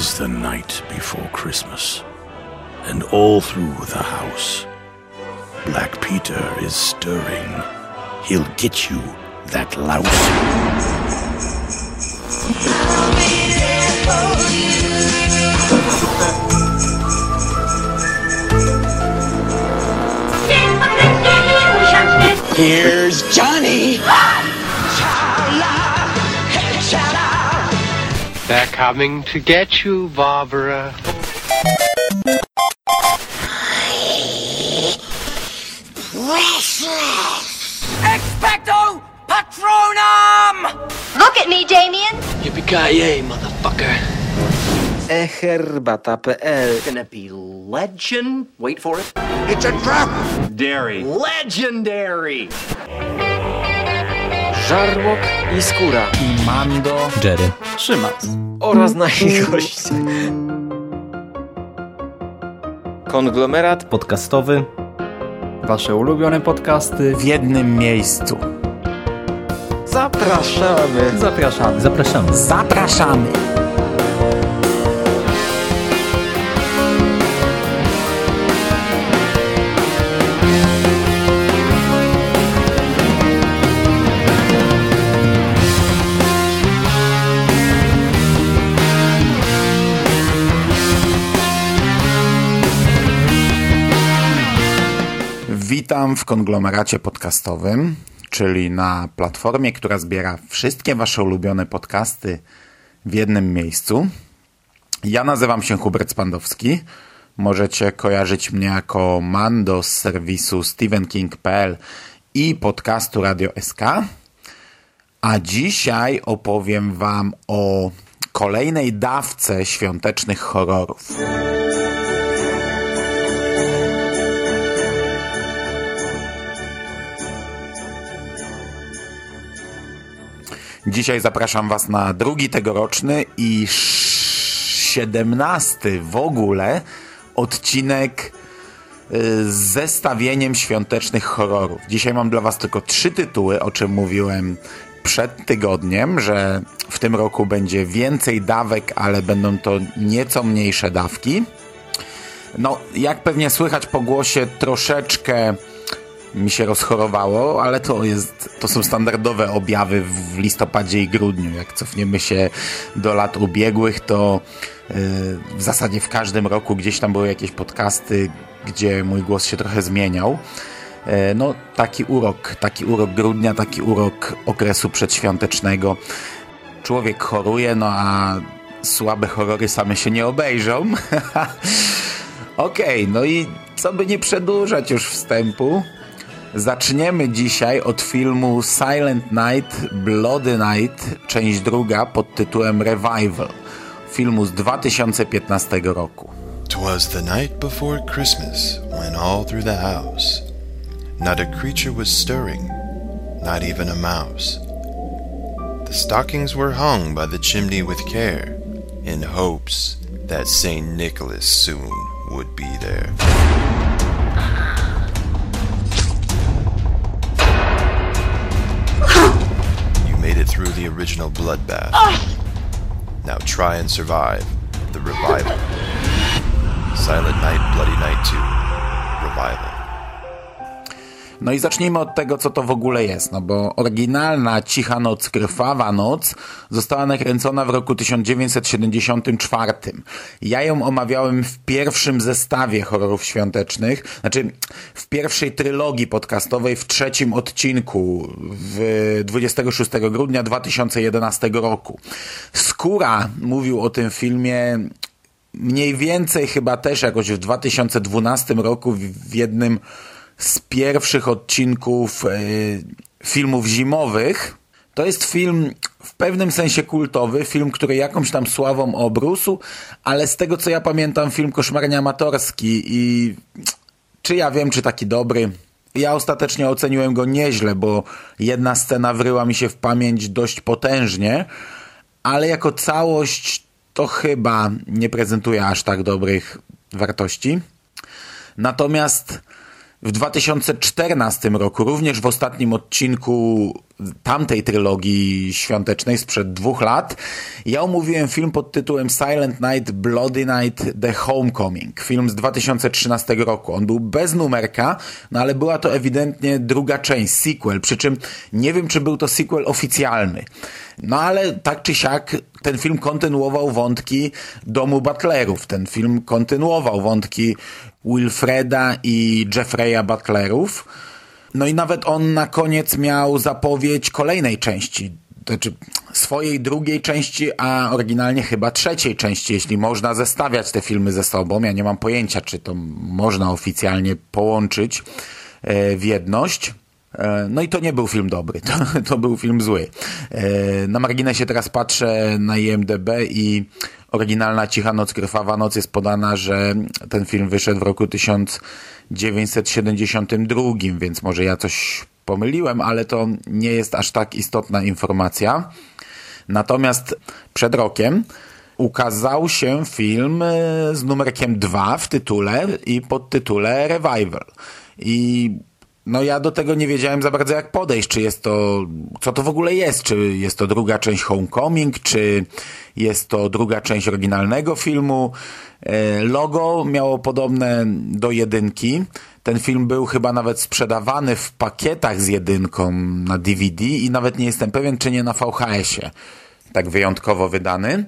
is the night before Christmas, and all through the house, Black Peter is stirring. He'll get you, that louse. Here's Johnny. They're coming to get you, Barbara. Expecto Patronum! Look at me, Damien. Yippee-ki-yay, motherfucker. eherbata.pl Gonna be legend. Wait for it. It's a trap. Dairy. Legendary. Żarłok i Skóra i Mando, Jerry, Szymas. oraz nasi goście. Konglomerat podcastowy. Wasze ulubione podcasty w jednym miejscu. Zapraszamy. Zapraszamy. Zapraszamy. Zapraszamy. Witam w konglomeracie podcastowym, czyli na platformie, która zbiera wszystkie Wasze ulubione podcasty w jednym miejscu. Ja nazywam się Hubert Spandowski. Możecie kojarzyć mnie jako Mando z serwisu stevenking.pl i podcastu Radio SK. A dzisiaj opowiem Wam o kolejnej dawce świątecznych horrorów. Dzisiaj zapraszam Was na drugi tegoroczny i siedemnasty w ogóle odcinek y, z zestawieniem świątecznych horrorów. Dzisiaj mam dla Was tylko trzy tytuły, o czym mówiłem przed tygodniem, że w tym roku będzie więcej dawek, ale będą to nieco mniejsze dawki. No, jak pewnie słychać po głosie, troszeczkę mi się rozchorowało, ale to, jest, to są standardowe objawy w listopadzie i grudniu. Jak cofniemy się do lat ubiegłych, to yy, w zasadzie w każdym roku gdzieś tam były jakieś podcasty, gdzie mój głos się trochę zmieniał. Yy, no, taki urok, taki urok grudnia, taki urok okresu przedświątecznego. Człowiek choruje, no a słabe horrory same się nie obejrzą. Okej, okay, no i co by nie przedłużać już wstępu, Zaczniemy dzisiaj od filmu Silent Night, Bloody Night, część druga pod tytułem Revival, filmu z 2015 roku. Twas the night before Christmas when all through the house not a creature was stirring, not even a mouse. The stockings were hung by the chimney with care in hopes that St. Nicholas soon would be there. Made it through the original bloodbath. Ah! Now try and survive the revival. Silent Night, Bloody Night 2. Revival. No i zacznijmy od tego, co to w ogóle jest, no bo oryginalna Cicha Noc, Krwawa Noc została nakręcona w roku 1974. Ja ją omawiałem w pierwszym zestawie horrorów świątecznych, znaczy w pierwszej trylogii podcastowej, w trzecim odcinku w 26 grudnia 2011 roku. Skóra mówił o tym filmie mniej więcej chyba też jakoś w 2012 roku w jednym z pierwszych odcinków e, filmów zimowych. To jest film w pewnym sensie kultowy, film, który jakąś tam sławą obrósł, ale z tego co ja pamiętam, film koszmarnie amatorski i czy ja wiem, czy taki dobry. Ja ostatecznie oceniłem go nieźle, bo jedna scena wryła mi się w pamięć dość potężnie, ale jako całość to chyba nie prezentuje aż tak dobrych wartości. Natomiast W 2014 roku, również w ostatnim odcinku tamtej trylogii świątecznej sprzed dwóch lat, ja omówiłem film pod tytułem Silent Night, Bloody Night, The Homecoming. Film z 2013 roku. On był bez numerka, no ale była to ewidentnie druga część, sequel, przy czym nie wiem, czy był to sequel oficjalny. No ale tak czy siak ten film kontynuował wątki domu Butlerów. Ten film kontynuował wątki Wilfreda i Jeffreya Butlerów. No i nawet on na koniec miał zapowiedź kolejnej części. Znaczy swojej drugiej części, a oryginalnie chyba trzeciej części, jeśli można zestawiać te filmy ze sobą. Ja nie mam pojęcia, czy to można oficjalnie połączyć e, w jedność. E, no i to nie był film dobry, to, to był film zły. E, na marginesie teraz patrzę na IMDB i oryginalna Cicha Noc, Krwawa Noc jest podana, że ten film wyszedł w roku 1972, więc może ja coś pomyliłem, ale to nie jest aż tak istotna informacja. Natomiast przed rokiem ukazał się film e, z numerkiem 2 w tytule i pod tytule Revival. I no ja do tego nie wiedziałem za bardzo jak podejść, czy jest to, co to w ogóle jest, czy jest to druga część Homecoming, czy jest to druga część oryginalnego filmu. E, logo miało podobne do jedynki. Ten film był chyba nawet sprzedawany w pakietach z jedynką na DVD i nawet nie jestem pewien, czy nie na VHS-ie. Tak wyjątkowo wydany.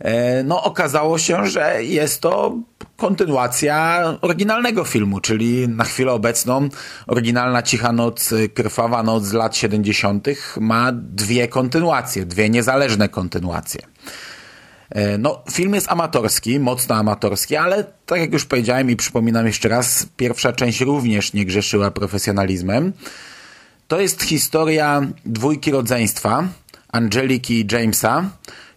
E, no okazało się, że jest to kontynuacja oryginalnego filmu, czyli na chwilę obecną oryginalna Cicha Noc, Krwawa Noc z lat 70. ma dwie kontynuacje, dwie niezależne kontynuacje. E, no, film jest amatorski, mocno amatorski, ale tak jak już powiedziałem i przypominam jeszcze raz, pierwsza część również nie grzeszyła profesjonalizmem. To jest historia dwójki rodzeństwa, Angeliki i Jamesa,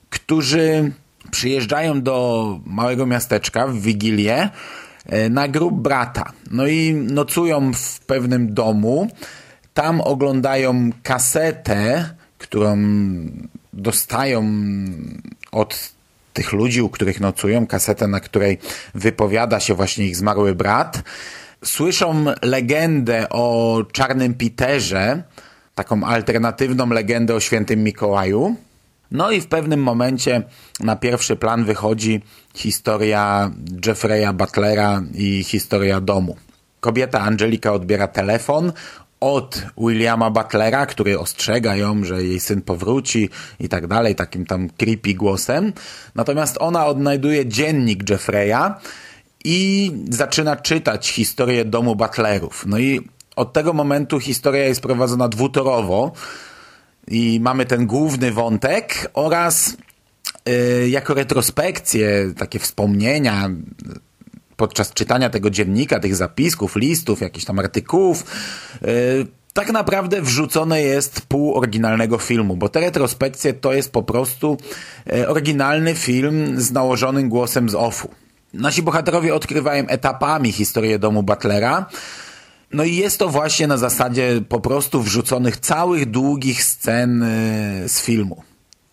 którzy przyjeżdżają do małego miasteczka w Wigilię e, na grób brata. No i nocują w pewnym domu. Tam oglądają kasetę, którą dostają od tych ludzi, u których nocują, kasetę, na której wypowiada się właśnie ich zmarły brat. Słyszą legendę o Czarnym Peterze, taką alternatywną legendę o świętym Mikołaju. No i w pewnym momencie na pierwszy plan wychodzi historia Jeffreya Butlera i historia domu. Kobieta Angelika odbiera telefon od Williama Butlera, który ostrzega ją, że jej syn powróci i tak dalej, takim tam creepy głosem. Natomiast ona odnajduje dziennik Jeffreya i zaczyna czytać historię domu Butlerów. No i od tego momentu historia jest prowadzona dwutorowo i mamy ten główny wątek oraz yy, jako retrospekcje, takie wspomnienia podczas czytania tego dziennika, tych zapisków, listów, jakichś tam artykułów, yy, tak naprawdę wrzucone jest pół oryginalnego filmu, bo te retrospekcje to jest po prostu yy, oryginalny film z nałożonym głosem z offu. Nasi bohaterowie odkrywają etapami historię domu Butlera, no i jest to właśnie na zasadzie po prostu wrzuconych całych długich scen y, z filmu.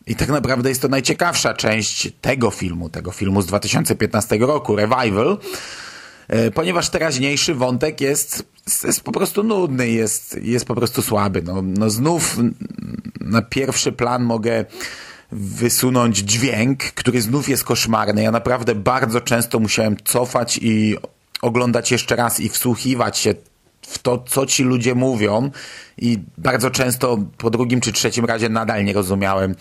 I tak naprawdę jest to najciekawsza część tego filmu, tego filmu z 2015 roku, Revival, y, ponieważ teraźniejszy wątek jest, jest po prostu nudny, jest, jest po prostu słaby. No, no znów na pierwszy plan mogę wysunąć dźwięk, który znów jest koszmarny. Ja naprawdę bardzo często musiałem cofać i oglądać jeszcze raz i wsłuchiwać się w to, co ci ludzie mówią i bardzo często po drugim czy trzecim razie nadal nie rozumiałem,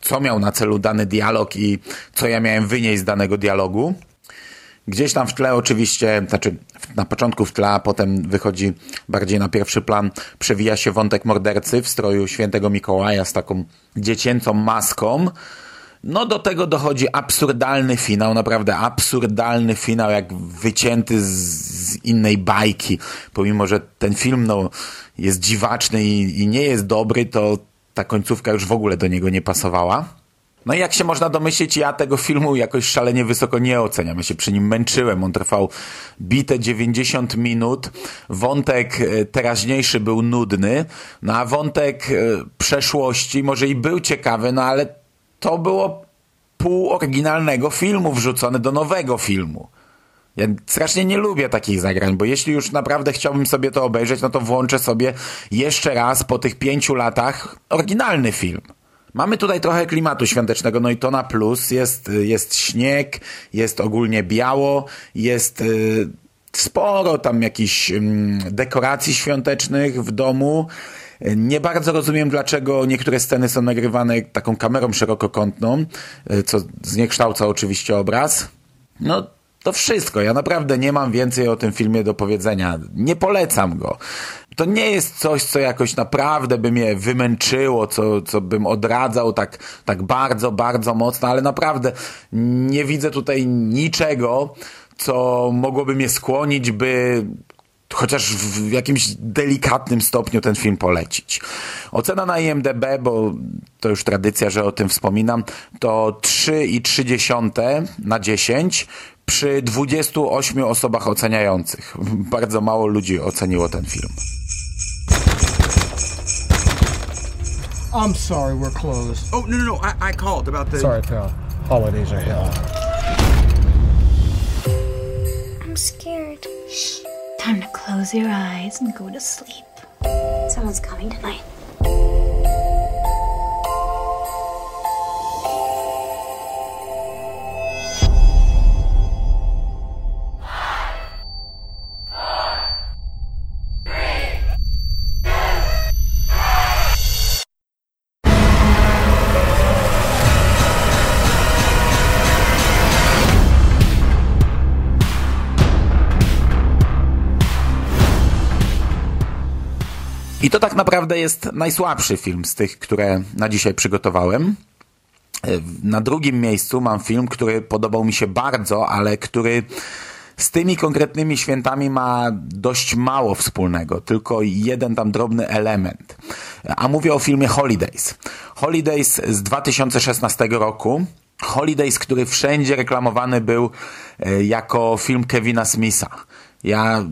co miał na celu dany dialog i co ja miałem wynieść z danego dialogu. Gdzieś tam w tle oczywiście, znaczy na początku w tle, a potem wychodzi bardziej na pierwszy plan, przewija się wątek mordercy w stroju świętego Mikołaja z taką dziecięcą maską, no do tego dochodzi absurdalny finał, naprawdę absurdalny finał, jak wycięty z, z innej bajki. Pomimo, że ten film no, jest dziwaczny i, i nie jest dobry, to ta końcówka już w ogóle do niego nie pasowała. No i jak się można domyślić, ja tego filmu jakoś szalenie wysoko nie oceniam. Ja się przy nim męczyłem. On trwał bite 90 minut. Wątek e, teraźniejszy był nudny, no a wątek e, przeszłości może i był ciekawy, no ale to było pół oryginalnego filmu wrzucone do nowego filmu. Ja strasznie nie lubię takich zagrań, bo jeśli już naprawdę chciałbym sobie to obejrzeć, no to włączę sobie jeszcze raz po tych pięciu latach oryginalny film. Mamy tutaj trochę klimatu świątecznego, no i to na plus. Jest, jest śnieg, jest ogólnie biało, jest y, sporo tam jakichś y, dekoracji świątecznych w domu. Nie bardzo rozumiem, dlaczego niektóre sceny są nagrywane taką kamerą szerokokątną, y, co zniekształca oczywiście obraz. No, to wszystko. Ja naprawdę nie mam więcej o tym filmie do powiedzenia. Nie polecam go. To nie jest coś, co jakoś naprawdę by mnie wymęczyło, co, co bym odradzał tak, tak bardzo, bardzo mocno, ale naprawdę nie widzę tutaj niczego, co mogłoby mnie skłonić, by chociaż w jakimś delikatnym stopniu ten film polecić. Ocena na IMDB, bo to już tradycja, że o tym wspominam, to 3,3 na 10 przy 28 osobach oceniających. Bardzo mało ludzi oceniło ten film. I'm sorry, we're closed. Oh, no, no, no. I, I called about the. Sorry, pal. Holidays are hell. Time to close your eyes and go to sleep. Someone's coming tonight. To tak naprawdę jest najsłabszy film z tych, które na dzisiaj przygotowałem. Na drugim miejscu mam film, który podobał mi się bardzo, ale który z tymi konkretnymi świętami ma dość mało wspólnego, tylko jeden tam drobny element. A mówię o filmie Holidays. Holidays z 2016 roku. Holidays, który wszędzie reklamowany był e, jako film Kevina Smitha. Ja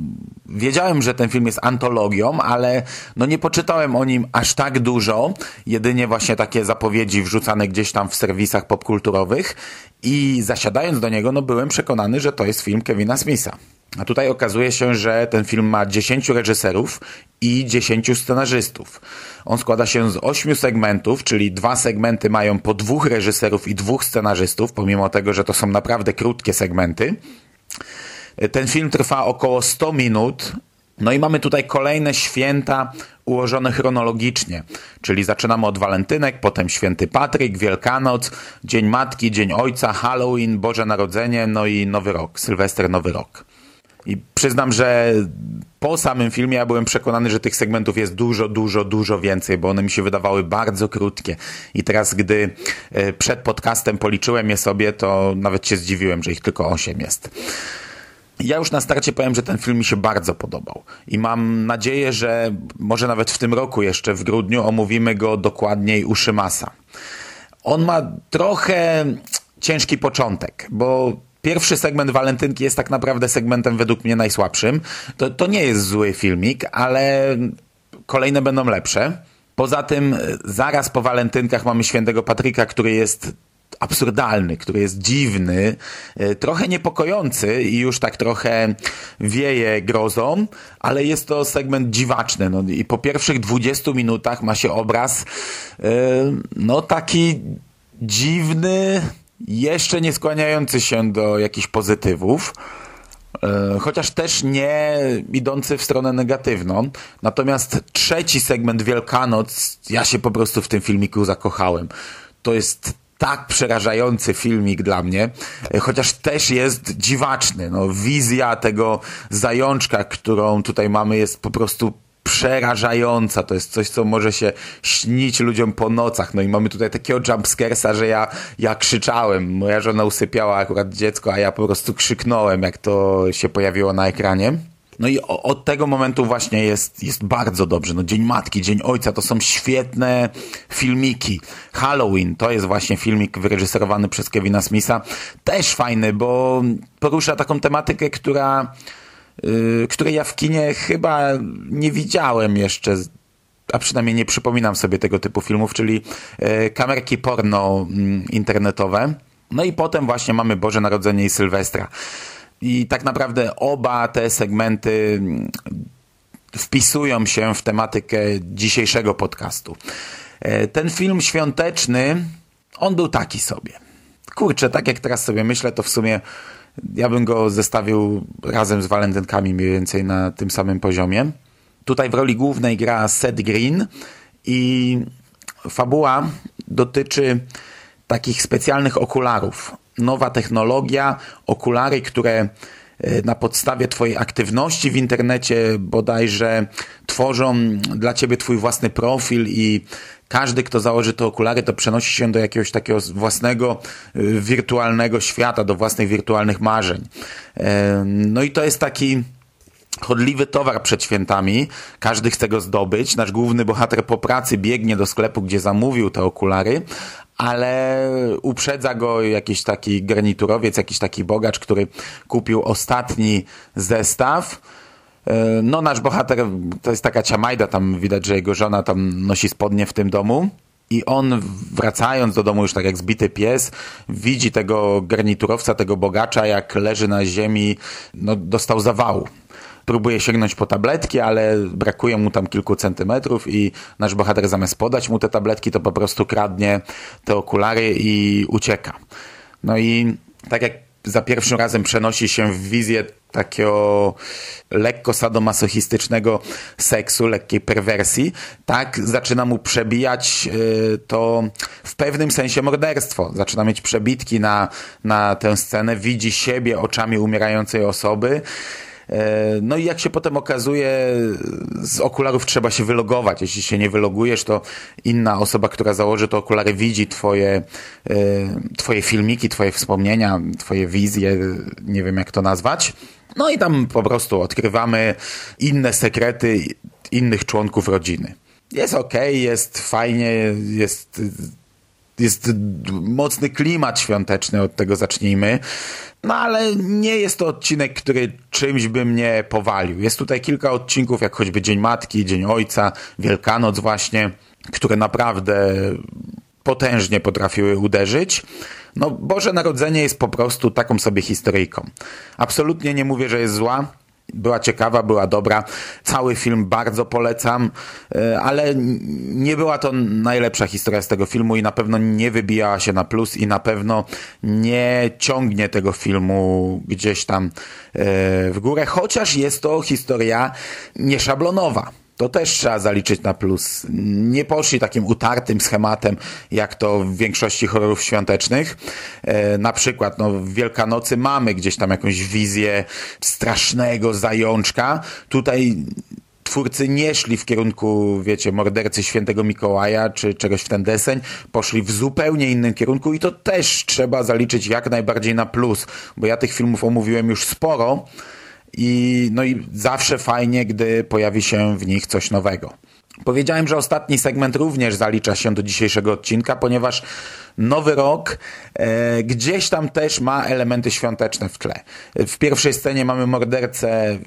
wiedziałem, że ten film jest antologią, ale no nie poczytałem o nim aż tak dużo, jedynie właśnie takie zapowiedzi wrzucane gdzieś tam w serwisach popkulturowych i zasiadając do niego, no byłem przekonany, że to jest film Kevina Smitha. A tutaj okazuje się, że ten film ma 10 reżyserów i 10 scenarzystów. On składa się z 8 segmentów, czyli dwa segmenty mają po dwóch reżyserów i dwóch scenarzystów, pomimo tego, że to są naprawdę krótkie segmenty. Ten film trwa około 100 minut. No i mamy tutaj kolejne święta ułożone chronologicznie, czyli zaczynamy od walentynek, potem święty Patryk, Wielkanoc, Dzień Matki, Dzień Ojca, Halloween, Boże Narodzenie, no i Nowy Rok, Sylwester, Nowy Rok. I przyznam, że po samym filmie ja byłem przekonany, że tych segmentów jest dużo, dużo, dużo więcej, bo one mi się wydawały bardzo krótkie. I teraz, gdy e, przed podcastem policzyłem je sobie, to nawet się zdziwiłem, że ich tylko 8 jest. Ja już na starcie powiem, że ten film mi się bardzo podobał i mam nadzieję, że może nawet w tym roku jeszcze w grudniu omówimy go dokładniej u Szymasa. On ma trochę ciężki początek, bo Pierwszy segment Walentynki jest tak naprawdę segmentem według mnie najsłabszym. To, to nie jest zły filmik, ale kolejne będą lepsze. Poza tym zaraz po walentynkach mamy świętego Patryka, który jest absurdalny, który jest dziwny, e, trochę niepokojący i już tak trochę wieje grozą, ale jest to segment dziwaczny. No I po pierwszych 20 minutach ma się obraz e, no taki dziwny, jeszcze nie skłaniający się do jakichś pozytywów. E, chociaż też nie idący w stronę negatywną. Natomiast trzeci segment Wielkanoc, ja się po prostu w tym filmiku zakochałem. To jest tak przerażający filmik dla mnie, chociaż też jest dziwaczny. No, wizja tego zajączka, którą tutaj mamy jest po prostu przerażająca. To jest coś, co może się śnić ludziom po nocach. No i mamy tutaj takiego jumpscaresa, że ja, ja krzyczałem. Moja żona usypiała akurat dziecko, a ja po prostu krzyknąłem, jak to się pojawiło na ekranie. No i od tego momentu właśnie jest, jest bardzo dobrze. No Dzień Matki, Dzień Ojca to są świetne filmiki. Halloween to jest właśnie filmik wyreżyserowany przez Kevina Smitha. Też fajny, bo porusza taką tematykę, która, yy, której ja w kinie chyba nie widziałem jeszcze a przynajmniej nie przypominam sobie tego typu filmów, czyli yy, kamerki porno yy, internetowe. No i potem właśnie mamy Boże Narodzenie i Sylwestra. I tak naprawdę oba te segmenty mm, wpisują się w tematykę dzisiejszego podcastu. E, ten film świąteczny, on był taki sobie. Kurczę, tak jak teraz sobie myślę, to w sumie ja bym go zestawił razem z walentynkami mniej więcej na tym samym poziomie. Tutaj w roli głównej gra Seth Green i fabuła dotyczy takich specjalnych okularów. Nowa technologia, okulary, które e, na podstawie Twojej aktywności w internecie bodajże tworzą dla Ciebie Twój własny profil i każdy, kto założy te okulary, to przenosi się do jakiegoś takiego własnego y, wirtualnego świata, do własnych wirtualnych marzeń. E, no i to jest taki chodliwy towar przed świętami. Każdy chce go zdobyć. Nasz główny bohater po pracy biegnie do sklepu, gdzie zamówił te okulary, ale uprzedza go jakiś taki garniturowiec, jakiś taki bogacz, który kupił ostatni zestaw. E, no, nasz bohater to jest taka ciamajda, tam widać, że jego żona tam nosi spodnie w tym domu. I on wracając do domu już tak jak zbity pies, widzi tego garniturowca, tego bogacza, jak leży na ziemi, no dostał zawału próbuje sięgnąć po tabletki, ale brakuje mu tam kilku centymetrów i nasz bohater zamiast podać mu te tabletki, to po prostu kradnie te okulary i ucieka. No i tak jak za pierwszym razem przenosi się w wizję takiego lekko sadomasochistycznego seksu, lekkiej perwersji, tak zaczyna mu przebijać y, to w pewnym sensie morderstwo. Zaczyna mieć przebitki na, na tę scenę, widzi siebie oczami umierającej osoby, no i jak się potem okazuje, z okularów trzeba się wylogować. Jeśli się nie wylogujesz, to inna osoba, która założy te okulary, widzi twoje, e, twoje filmiki, twoje wspomnienia, twoje wizje, nie wiem jak to nazwać. No i tam po prostu odkrywamy inne sekrety innych członków rodziny. Jest ok, jest fajnie, jest, jest mocny klimat świąteczny, od tego zacznijmy. No ale nie jest to odcinek, który czymś by mnie powalił. Jest tutaj kilka odcinków, jak choćby Dzień Matki, Dzień Ojca, Wielkanoc właśnie, które naprawdę potężnie potrafiły uderzyć. No, Boże Narodzenie jest po prostu taką sobie historyjką. Absolutnie nie mówię, że jest zła. Była ciekawa, była dobra. Cały film bardzo polecam, e, ale nie była to najlepsza historia z tego filmu i na pewno nie wybijała się na plus i na pewno nie ciągnie tego filmu gdzieś tam e, w górę, chociaż jest to historia nieszablonowa to też trzeba zaliczyć na plus. Nie poszli takim utartym schematem, jak to w większości horrorów świątecznych. E, na przykład no, w Wielkanocy mamy gdzieś tam jakąś wizję strasznego zajączka. Tutaj twórcy nie szli w kierunku, wiecie, mordercy świętego Mikołaja czy czegoś w ten deseń, poszli w zupełnie innym kierunku i to też trzeba zaliczyć jak najbardziej na plus, bo ja tych filmów omówiłem już sporo, i, no i zawsze fajnie, gdy pojawi się w nich coś nowego. Powiedziałem, że ostatni segment również zalicza się do dzisiejszego odcinka, ponieważ Nowy Rok e, gdzieś tam też ma elementy świąteczne w tle. W pierwszej scenie mamy mordercę,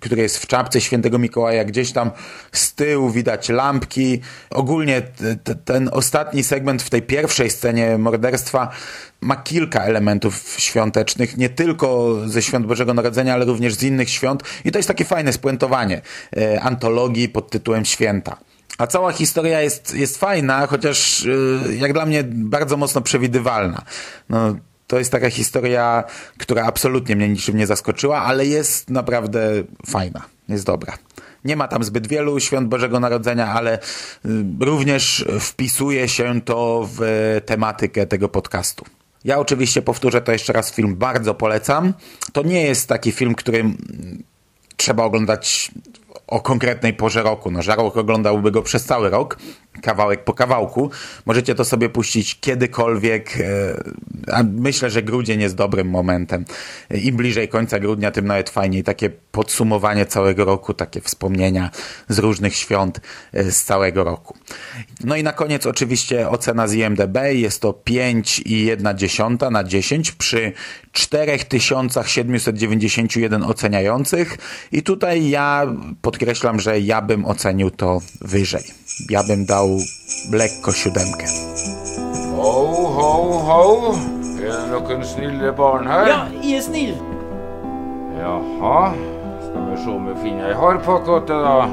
który jest w czapce świętego Mikołaja, gdzieś tam z tyłu widać lampki. Ogólnie ten ostatni segment w tej pierwszej scenie morderstwa ma kilka elementów świątecznych, nie tylko ze świąt Bożego Narodzenia, ale również z innych świąt. I to jest takie fajne spuentowanie e, antologii pod tytułem Święta. A cała historia jest, jest fajna, chociaż e, jak dla mnie bardzo mocno przewidywalna. No, to jest taka historia, która absolutnie mnie niczym nie zaskoczyła, ale jest naprawdę fajna, jest dobra. Nie ma tam zbyt wielu świąt Bożego Narodzenia, ale y, również wpisuje się to w tematykę tego podcastu. Ja oczywiście powtórzę to jeszcze raz, film bardzo polecam. To nie jest taki film, który trzeba oglądać o konkretnej porze roku. No, żarłok oglądałby go przez cały rok, kawałek po kawałku. Możecie to sobie puścić kiedykolwiek, e, a myślę, że grudzień jest dobrym momentem. Im bliżej końca grudnia, tym nawet fajniej. Takie podsumowanie całego roku, takie wspomnienia z różnych świąt e, z całego roku. No i na koniec oczywiście ocena z IMDB. Jest to 5,1 na 10 przy 4791 oceniających i tutaj ja podkreślam, że ja bym ocenił to wyżej. Ja bym dał lekko siódemkę. Ho, ho, ho! Er det någon snille barn här? Ja, jag är snill. Jaha, ska vi se om vi finner ei harpakåte da.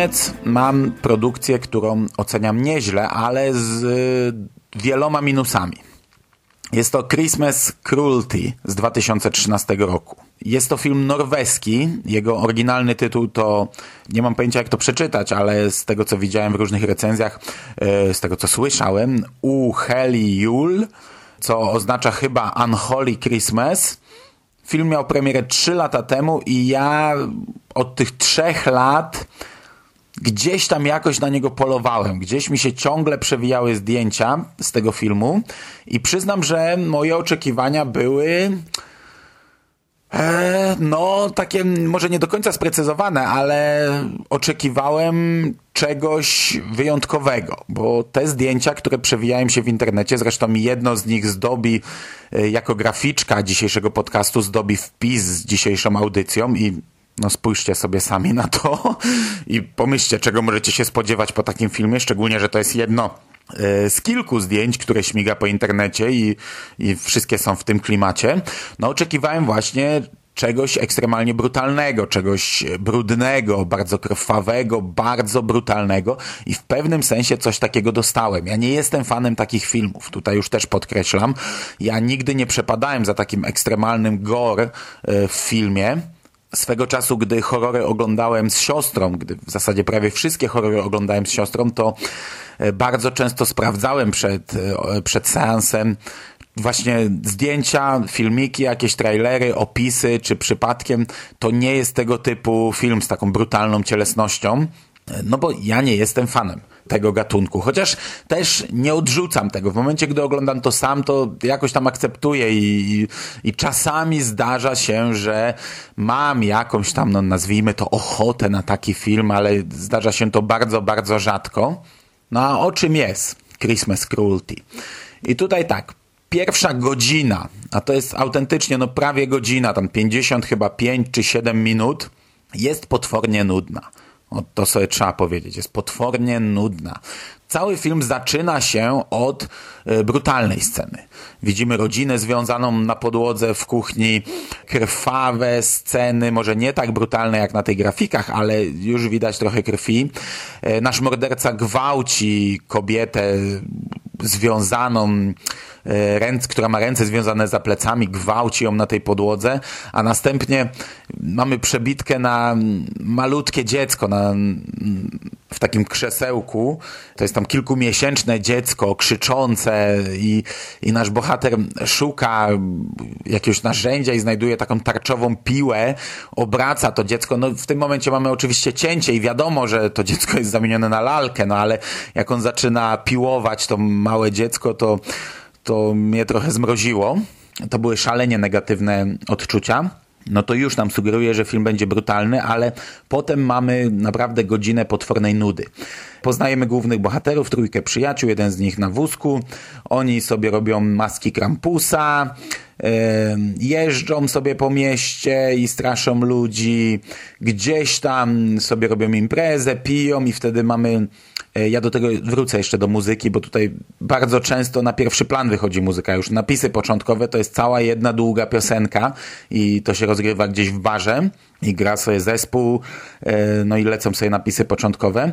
Koniec mam produkcję, którą oceniam nieźle, ale z y, wieloma minusami. Jest to Christmas Cruelty z 2013 roku. Jest to film norweski. Jego oryginalny tytuł to, nie mam pojęcia jak to przeczytać, ale z tego co widziałem w różnych recenzjach, y, z tego co słyszałem, U Heli Jul, co oznacza chyba Unholy Christmas. Film miał premierę 3 lata temu i ja od tych trzech lat gdzieś tam jakoś na niego polowałem. Gdzieś mi się ciągle przewijały zdjęcia z tego filmu i przyznam, że moje oczekiwania były e, no takie może nie do końca sprecyzowane, ale oczekiwałem czegoś wyjątkowego, bo te zdjęcia, które przewijają się w internecie, zresztą jedno z nich zdobi e, jako graficzka dzisiejszego podcastu, zdobi wpis z dzisiejszą audycją i no spójrzcie sobie sami na to i pomyślcie, czego możecie się spodziewać po takim filmie, szczególnie, że to jest jedno e, z kilku zdjęć, które śmiga po internecie i, i wszystkie są w tym klimacie. No oczekiwałem właśnie czegoś ekstremalnie brutalnego, czegoś brudnego, bardzo krwawego, bardzo brutalnego i w pewnym sensie coś takiego dostałem. Ja nie jestem fanem takich filmów, tutaj już też podkreślam. Ja nigdy nie przepadałem za takim ekstremalnym gore e, w filmie. Swego czasu, gdy horrory oglądałem z siostrą, gdy w zasadzie prawie wszystkie horrory oglądałem z siostrą, to e, bardzo często sprawdzałem przed, e, przed seansem właśnie zdjęcia, filmiki, jakieś trailery, opisy, czy przypadkiem. To nie jest tego typu film z taką brutalną cielesnością, no bo ja nie jestem fanem tego gatunku. Chociaż też nie odrzucam tego. W momencie, gdy oglądam to sam, to jakoś tam akceptuję i, i, czasami zdarza się, że mam jakąś tam, no nazwijmy to, ochotę na taki film, ale zdarza się to bardzo, bardzo rzadko. No a o czym jest Christmas Cruelty? I tutaj tak, pierwsza godzina, a to jest autentycznie no prawie godzina, tam 50 chyba 5 czy 7 minut, jest potwornie nudna. O, to sobie trzeba powiedzieć. Jest potwornie nudna. Cały film zaczyna się od y, brutalnej sceny. Widzimy rodzinę związaną na podłodze w kuchni, krwawe sceny, może nie tak brutalne jak na tych grafikach, ale już widać trochę krwi. Y, nasz morderca gwałci kobietę związaną ręc, która ma ręce związane za plecami, gwałci ją na tej podłodze, a następnie mamy przebitkę na malutkie dziecko, na, w takim krzesełku. To jest tam kilkumiesięczne dziecko, krzyczące i, i nasz bohater szuka jakiegoś narzędzia i znajduje taką tarczową piłę, obraca to dziecko. No w tym momencie mamy oczywiście cięcie i wiadomo, że to dziecko jest zamienione na lalkę, no ale jak on zaczyna piłować to małe dziecko, to to mnie trochę zmroziło. To były szalenie negatywne odczucia. No to już nam sugeruje, że film będzie brutalny, ale potem mamy naprawdę godzinę potwornej nudy. Poznajemy głównych bohaterów, trójkę przyjaciół, jeden z nich na wózku. Oni sobie robią maski Krampusa, jeżdżą sobie po mieście i straszą ludzi. Gdzieś tam sobie robią imprezę, piją i wtedy mamy ja do tego wrócę jeszcze do muzyki, bo tutaj bardzo często na pierwszy plan wychodzi muzyka. Już napisy początkowe to jest cała jedna długa piosenka i to się rozgrywa gdzieś w barze i gra sobie zespół, e, no i lecą sobie napisy początkowe.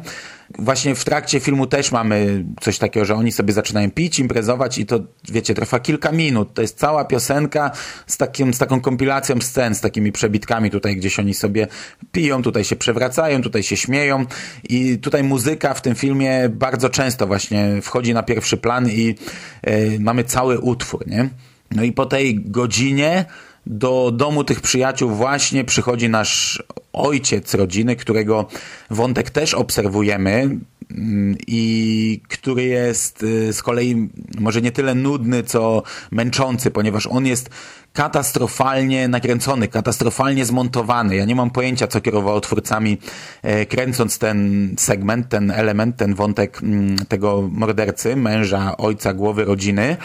Właśnie w trakcie filmu też mamy coś takiego, że oni sobie zaczynają pić, imprezować i to, wiecie, trwa kilka minut. To jest cała piosenka z, takim, z taką kompilacją scen, z takimi przebitkami tutaj, gdzieś oni sobie piją, tutaj się przewracają, tutaj się śmieją i tutaj muzyka w tym filmie bardzo często właśnie wchodzi na pierwszy plan i yy, mamy cały utwór, nie? No i po tej godzinie do domu tych przyjaciół właśnie przychodzi nasz ojciec rodziny, którego wątek też obserwujemy. mm, i który jest y, z kolei może nie tyle nudny, co męczący, ponieważ on jest katastrofalnie nakręcony, katastrofalnie zmontowany. Ja nie mam pojęcia, co kierowało twórcami, e, kręcąc ten segment, ten element, ten wątek mm, tego mordercy, męża, ojca, głowy rodziny,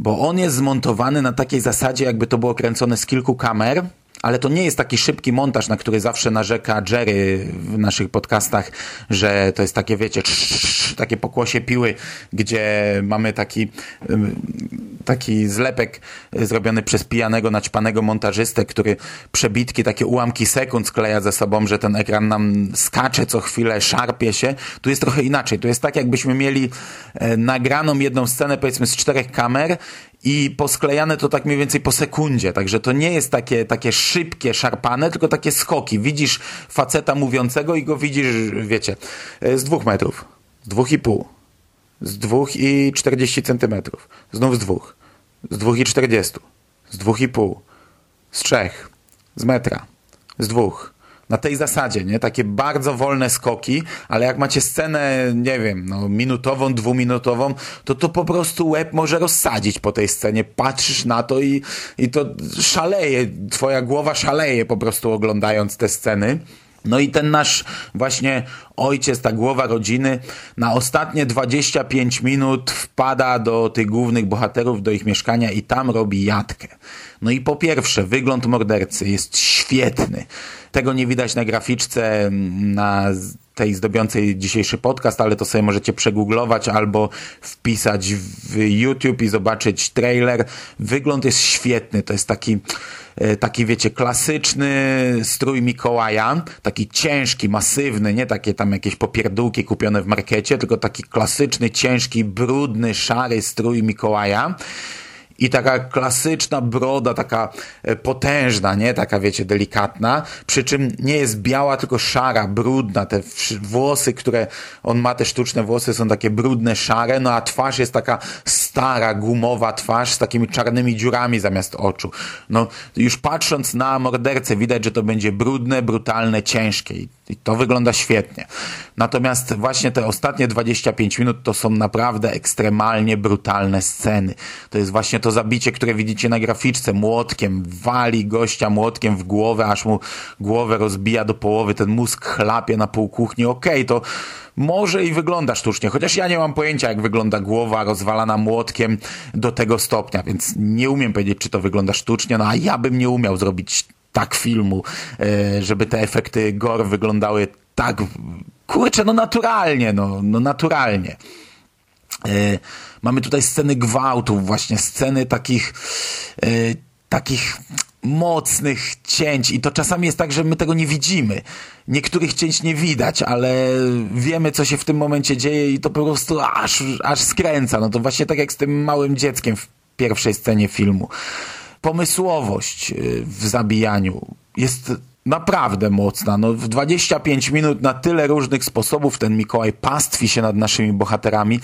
bo on jest zmontowany na takiej zasadzie, jakby to było kręcone z kilku kamer, ale to nie jest taki szybki montaż, na który zawsze narzeka Jerry w naszych podcastach, że to jest takie, wiecie, takie pokłosie piły, gdzie mamy taki, taki zlepek zrobiony przez pijanego, naćpanego montażystę, który przebitki, takie ułamki sekund skleja ze sobą, że ten ekran nam skacze co chwilę, szarpie się. Tu jest trochę inaczej. Tu jest tak, jakbyśmy mieli e, nagraną jedną scenę, powiedzmy z czterech kamer i posklejane to tak mniej więcej po sekundzie, także to nie jest takie, takie szybkie, szarpane, tylko takie skoki. Widzisz faceta mówiącego i go widzisz, wiecie, z dwóch metrów, z dwóch i pół, z dwóch i czterdzieści centymetrów, znów z dwóch, z dwóch i czterdziestu, z dwóch i pół, z trzech, z metra, z dwóch, na tej zasadzie, nie? Takie bardzo wolne skoki, ale jak macie scenę, nie wiem, no, minutową, dwuminutową, to to po prostu łeb może rozsadzić po tej scenie. Patrzysz na to i, i to szaleje, twoja głowa szaleje po prostu oglądając te sceny. No i ten nasz właśnie ojciec, ta głowa rodziny, na ostatnie 25 minut wpada do tych głównych bohaterów, do ich mieszkania i tam robi jatkę. No i po pierwsze, wygląd mordercy jest świetny. Tego nie widać na graficzce, na tej zdobiącej dzisiejszy podcast, ale to sobie możecie przegooglować albo wpisać w YouTube i zobaczyć trailer. Wygląd jest świetny. To jest taki e, taki, wiecie, klasyczny strój Mikołaja, taki ciężki, masywny, nie takie tam jakieś popierdółki kupione w markecie, tylko taki klasyczny, ciężki, brudny, szary strój Mikołaja i taka klasyczna broda, taka e, potężna, nie? Taka, wiecie, delikatna, przy czym nie jest biała, tylko szara, brudna. Te włosy, które on ma, te sztuczne włosy są takie brudne, szare, no a twarz jest taka stara, gumowa twarz z takimi czarnymi dziurami zamiast oczu. No, już patrząc na mordercę widać, że to będzie brudne, brutalne, ciężkie i, i to wygląda świetnie. Natomiast właśnie te ostatnie 25 minut to są naprawdę ekstremalnie brutalne sceny. To jest właśnie to to zabicie, które widzicie na graficzce, młotkiem, wali gościa młotkiem w głowę, aż mu głowę rozbija do połowy, ten mózg chlapie na pół kuchni. Okej, okay, to może i wygląda sztucznie, chociaż ja nie mam pojęcia, jak wygląda głowa rozwalana młotkiem do tego stopnia, więc nie umiem powiedzieć, czy to wygląda sztucznie, no a ja bym nie umiał zrobić tak filmu, e, żeby te efekty gore wyglądały tak, kurczę, no naturalnie, no, no naturalnie. Mamy tutaj sceny gwałtów, właśnie sceny takich, e, takich mocnych cięć i to czasami jest tak, że my tego nie widzimy. Niektórych cięć nie widać, ale wiemy, co się w tym momencie dzieje i to po prostu aż, aż skręca. No to właśnie tak jak z tym małym dzieckiem w pierwszej scenie filmu. Pomysłowość e, w zabijaniu jest naprawdę mocna. No, w 25 minut na tyle różnych sposobów ten Mikołaj pastwi się nad naszymi bohaterami,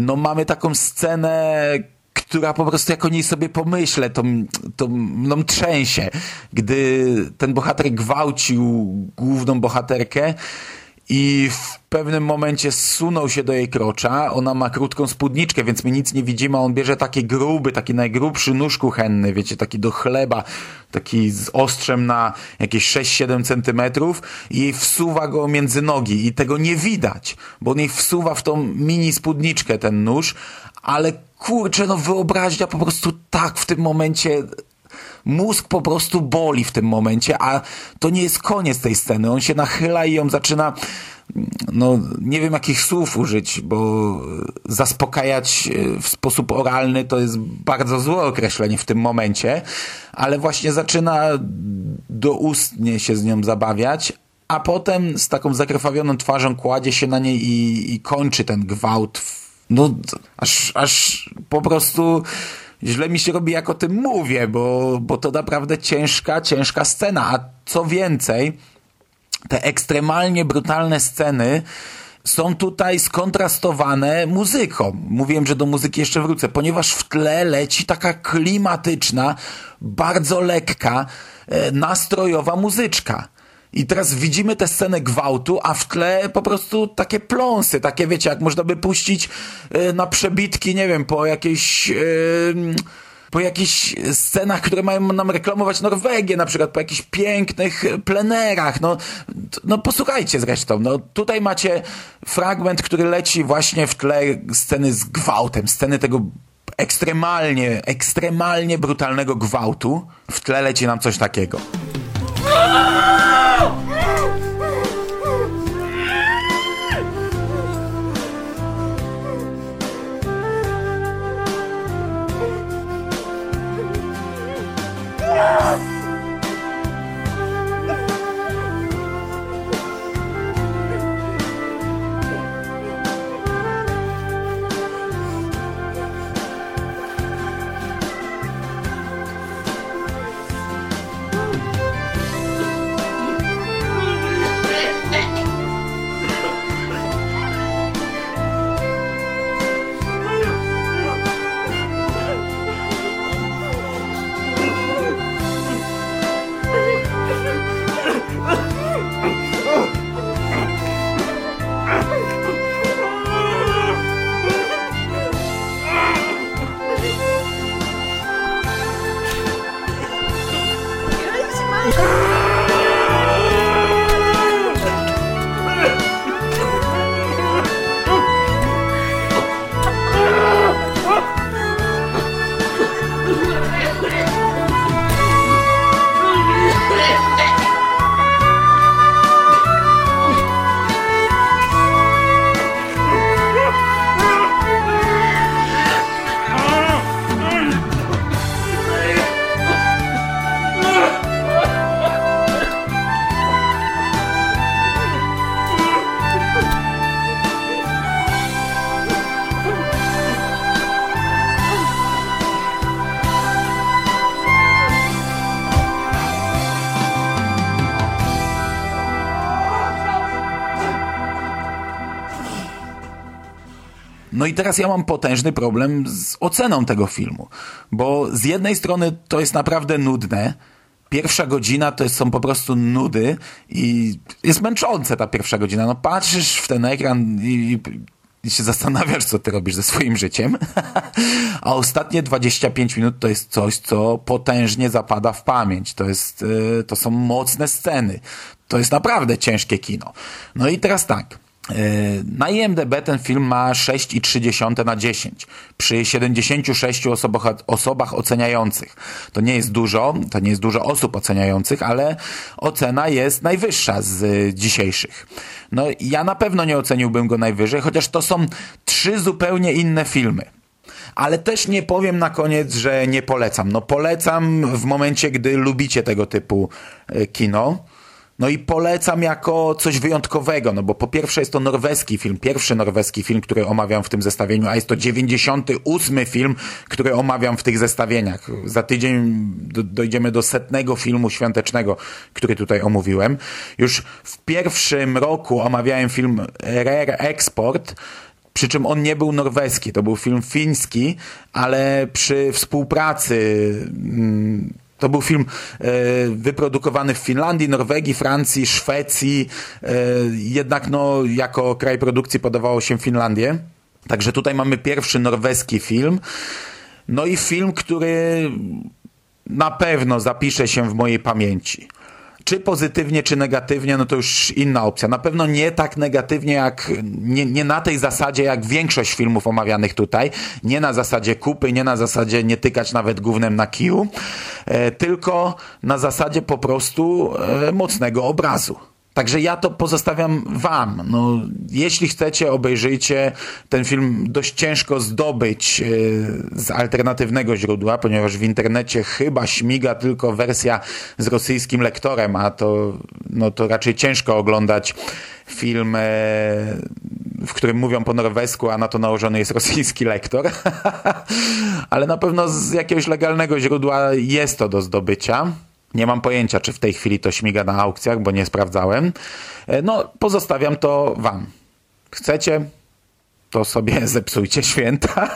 no mamy taką scenę, która po prostu jak o niej sobie pomyślę, to, to mną trzęsie. Gdy ten bohater gwałcił główną bohaterkę i w pewnym momencie zsunął się do jej krocza. Ona ma krótką spódniczkę, więc my nic nie widzimy. On bierze taki gruby, taki najgrubszy nóż kuchenny, wiecie, taki do chleba, taki z ostrzem na jakieś 6-7 centymetrów i wsuwa go między nogi i tego nie widać, bo on jej wsuwa w tą mini spódniczkę ten nóż, ale kurczę, no wyobraźnia po prostu tak w tym momencie mózg po prostu boli w tym momencie, a to nie jest koniec tej sceny. On się nachyla i ją zaczyna no, nie wiem jakich słów użyć, bo zaspokajać w sposób oralny to jest bardzo złe określenie w tym momencie, ale właśnie zaczyna doustnie się z nią zabawiać, a potem z taką zakrwawioną twarzą kładzie się na niej i, i kończy ten gwałt. No, aż, aż po prostu źle mi się robi, jak o tym mówię, bo, bo to naprawdę ciężka, ciężka scena. A co więcej, te ekstremalnie brutalne sceny są tutaj skontrastowane muzyką. Mówiłem, że do muzyki jeszcze wrócę, ponieważ w tle leci taka klimatyczna, bardzo lekka, e, nastrojowa muzyczka. I teraz widzimy tę scenę gwałtu, a w tle po prostu takie pląsy, takie wiecie, jak można by puścić y, na przebitki, nie wiem, po jakiejś... Y, po jakichś scenach, które mają nam reklamować Norwegię, na przykład po jakichś pięknych plenerach. No, no posłuchajcie zresztą. No, tutaj macie fragment, który leci właśnie w tle sceny z gwałtem, sceny tego ekstremalnie, ekstremalnie brutalnego gwałtu. W tle leci nam coś takiego. No i teraz ja mam potężny problem z oceną tego filmu, bo z jednej strony to jest naprawdę nudne, pierwsza godzina to są po prostu nudy i jest męczące ta pierwsza godzina. No patrzysz w ten ekran i, i się zastanawiasz, co ty robisz ze swoim życiem, a ostatnie 25 minut to jest coś, co potężnie zapada w pamięć. To, jest, y, to są mocne sceny. To jest naprawdę ciężkie kino. No i teraz tak. Na IMDB ten film ma 6,3 na 10 przy 76 osobach, osobach oceniających. To nie jest dużo, to nie jest dużo osób oceniających, ale ocena jest najwyższa z dzisiejszych. No ja na pewno nie oceniłbym go najwyżej, chociaż to są trzy zupełnie inne filmy. Ale też nie powiem na koniec, że nie polecam. No polecam w momencie, gdy lubicie tego typu e, kino. No i polecam jako coś wyjątkowego, no bo po pierwsze jest to norweski film, pierwszy norweski film, który omawiam w tym zestawieniu, a jest to 98 film, który omawiam w tych zestawieniach. Za tydzień do, dojdziemy do setnego filmu świątecznego, który tutaj omówiłem. Już w pierwszym roku omawiałem film Rare Export, przy czym on nie był norweski, to był film fiński, ale przy współpracy mm, to był film e, wyprodukowany w Finlandii, Norwegii, Francji, Szwecji. E, jednak no, jako kraj produkcji podawało się Finlandię. Także tutaj mamy pierwszy norweski film. No i film, który na pewno zapisze się w mojej pamięci. Czy pozytywnie, czy negatywnie, no to już inna opcja. Na pewno nie tak negatywnie jak, nie, nie na tej zasadzie jak większość filmów omawianych tutaj. Nie na zasadzie kupy, nie na zasadzie nie tykać nawet głównym na kiju, e, tylko na zasadzie po prostu e, mocnego obrazu. Także ja to pozostawiam wam. No, jeśli chcecie, obejrzyjcie ten film dość ciężko zdobyć yy, z alternatywnego źródła, ponieważ w internecie chyba śmiga tylko wersja z rosyjskim lektorem, a to, no, to raczej ciężko oglądać film, yy, w którym mówią po norwesku, a na to nałożony jest rosyjski lektor. Ale na pewno z jakiegoś legalnego źródła jest to do zdobycia. Nie mam pojęcia, czy w tej chwili to śmiga na aukcjach, bo nie sprawdzałem. E, no, pozostawiam to wam. Chcecie, to sobie zepsujcie święta.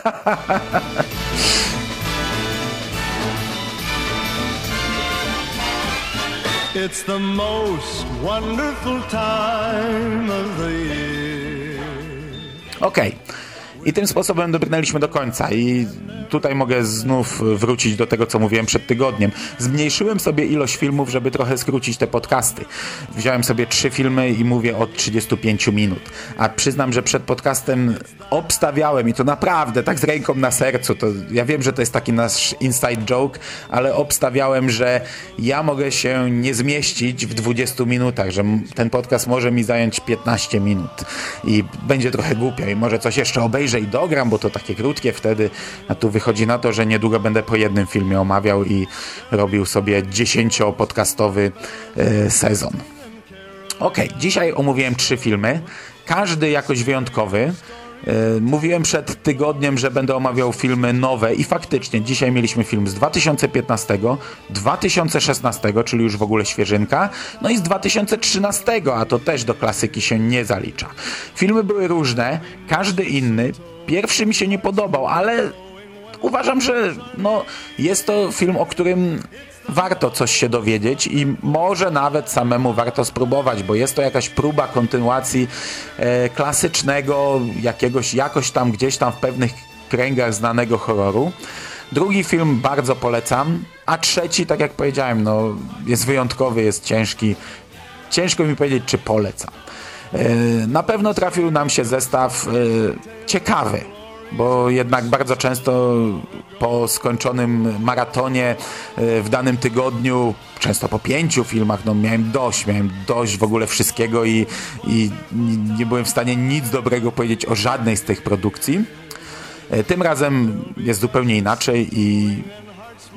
It's the most wonderful time of the year. Okej. I tym sposobem dobrnęliśmy do końca i tutaj mogę znów wrócić do tego, co mówiłem przed tygodniem. Zmniejszyłem sobie ilość filmów, żeby trochę skrócić te podcasty. Wziąłem sobie trzy filmy i mówię od 35 minut. A przyznam, że przed podcastem obstawiałem i to naprawdę tak z ręką na sercu. To ja wiem, że to jest taki nasz inside joke, ale obstawiałem, że ja mogę się nie zmieścić w 20 minutach, że ten podcast może mi zająć 15 minut i będzie trochę głupio i może coś jeszcze obejrzę i dogram, bo to takie krótkie wtedy, a tu wychodzi na to, że niedługo będę po jednym filmie omawiał i robił sobie 10-podcastowy e, sezon. Ok, dzisiaj omówiłem trzy filmy, każdy jakoś wyjątkowy. E, Mówiłem przed tygodniem, że będę omawiał filmy nowe i faktycznie dzisiaj mieliśmy film z 2015, 2016, czyli już w ogóle świeżynka, no i z 2013, a to też do klasyki się nie zalicza. Filmy były różne, każdy inny. Pierwszy mi się nie podobał, ale uważam, że no, jest to film, o którym warto coś się dowiedzieć i może nawet samemu warto spróbować, bo jest to jakaś próba kontynuacji e, klasycznego, jakiegoś, jakoś tam gdzieś tam w pewnych kręgach znanego horroru. Drugi film bardzo polecam, a trzeci, tak jak powiedziałem, no, jest wyjątkowy, jest ciężki. Ciężko mi powiedzieć, czy polecam. E, na pewno trafił nam się zestaw e, ciekawy, bo jednak bardzo często po skończonym maratonie e, w danym tygodniu, często po pięciu filmach, no miałem dość, miałem dość w ogóle wszystkiego i, i nie byłem w stanie nic dobrego powiedzieć o żadnej z tych produkcji. E, Tym razem jest zupełnie inaczej i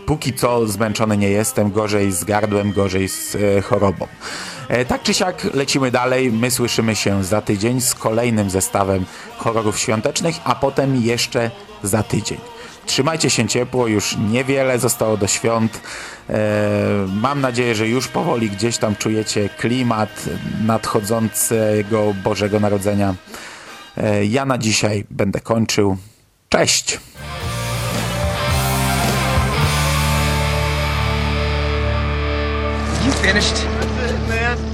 póki co zmęczony nie jestem, gorzej z gardłem, gorzej z e, chorobą. E, tak czy siak lecimy dalej, my słyszymy się za tydzień z kolejnym zestawem horrorów świątecznych, a potem jeszcze za tydzień. Trzymajcie się ciepło, już niewiele zostało do świąt. E, mam nadzieję, że już powoli gdzieś tam czujecie klimat nadchodzącego Bożego Narodzenia. E, ja na dzisiaj będę kończył. Cześć! You finished?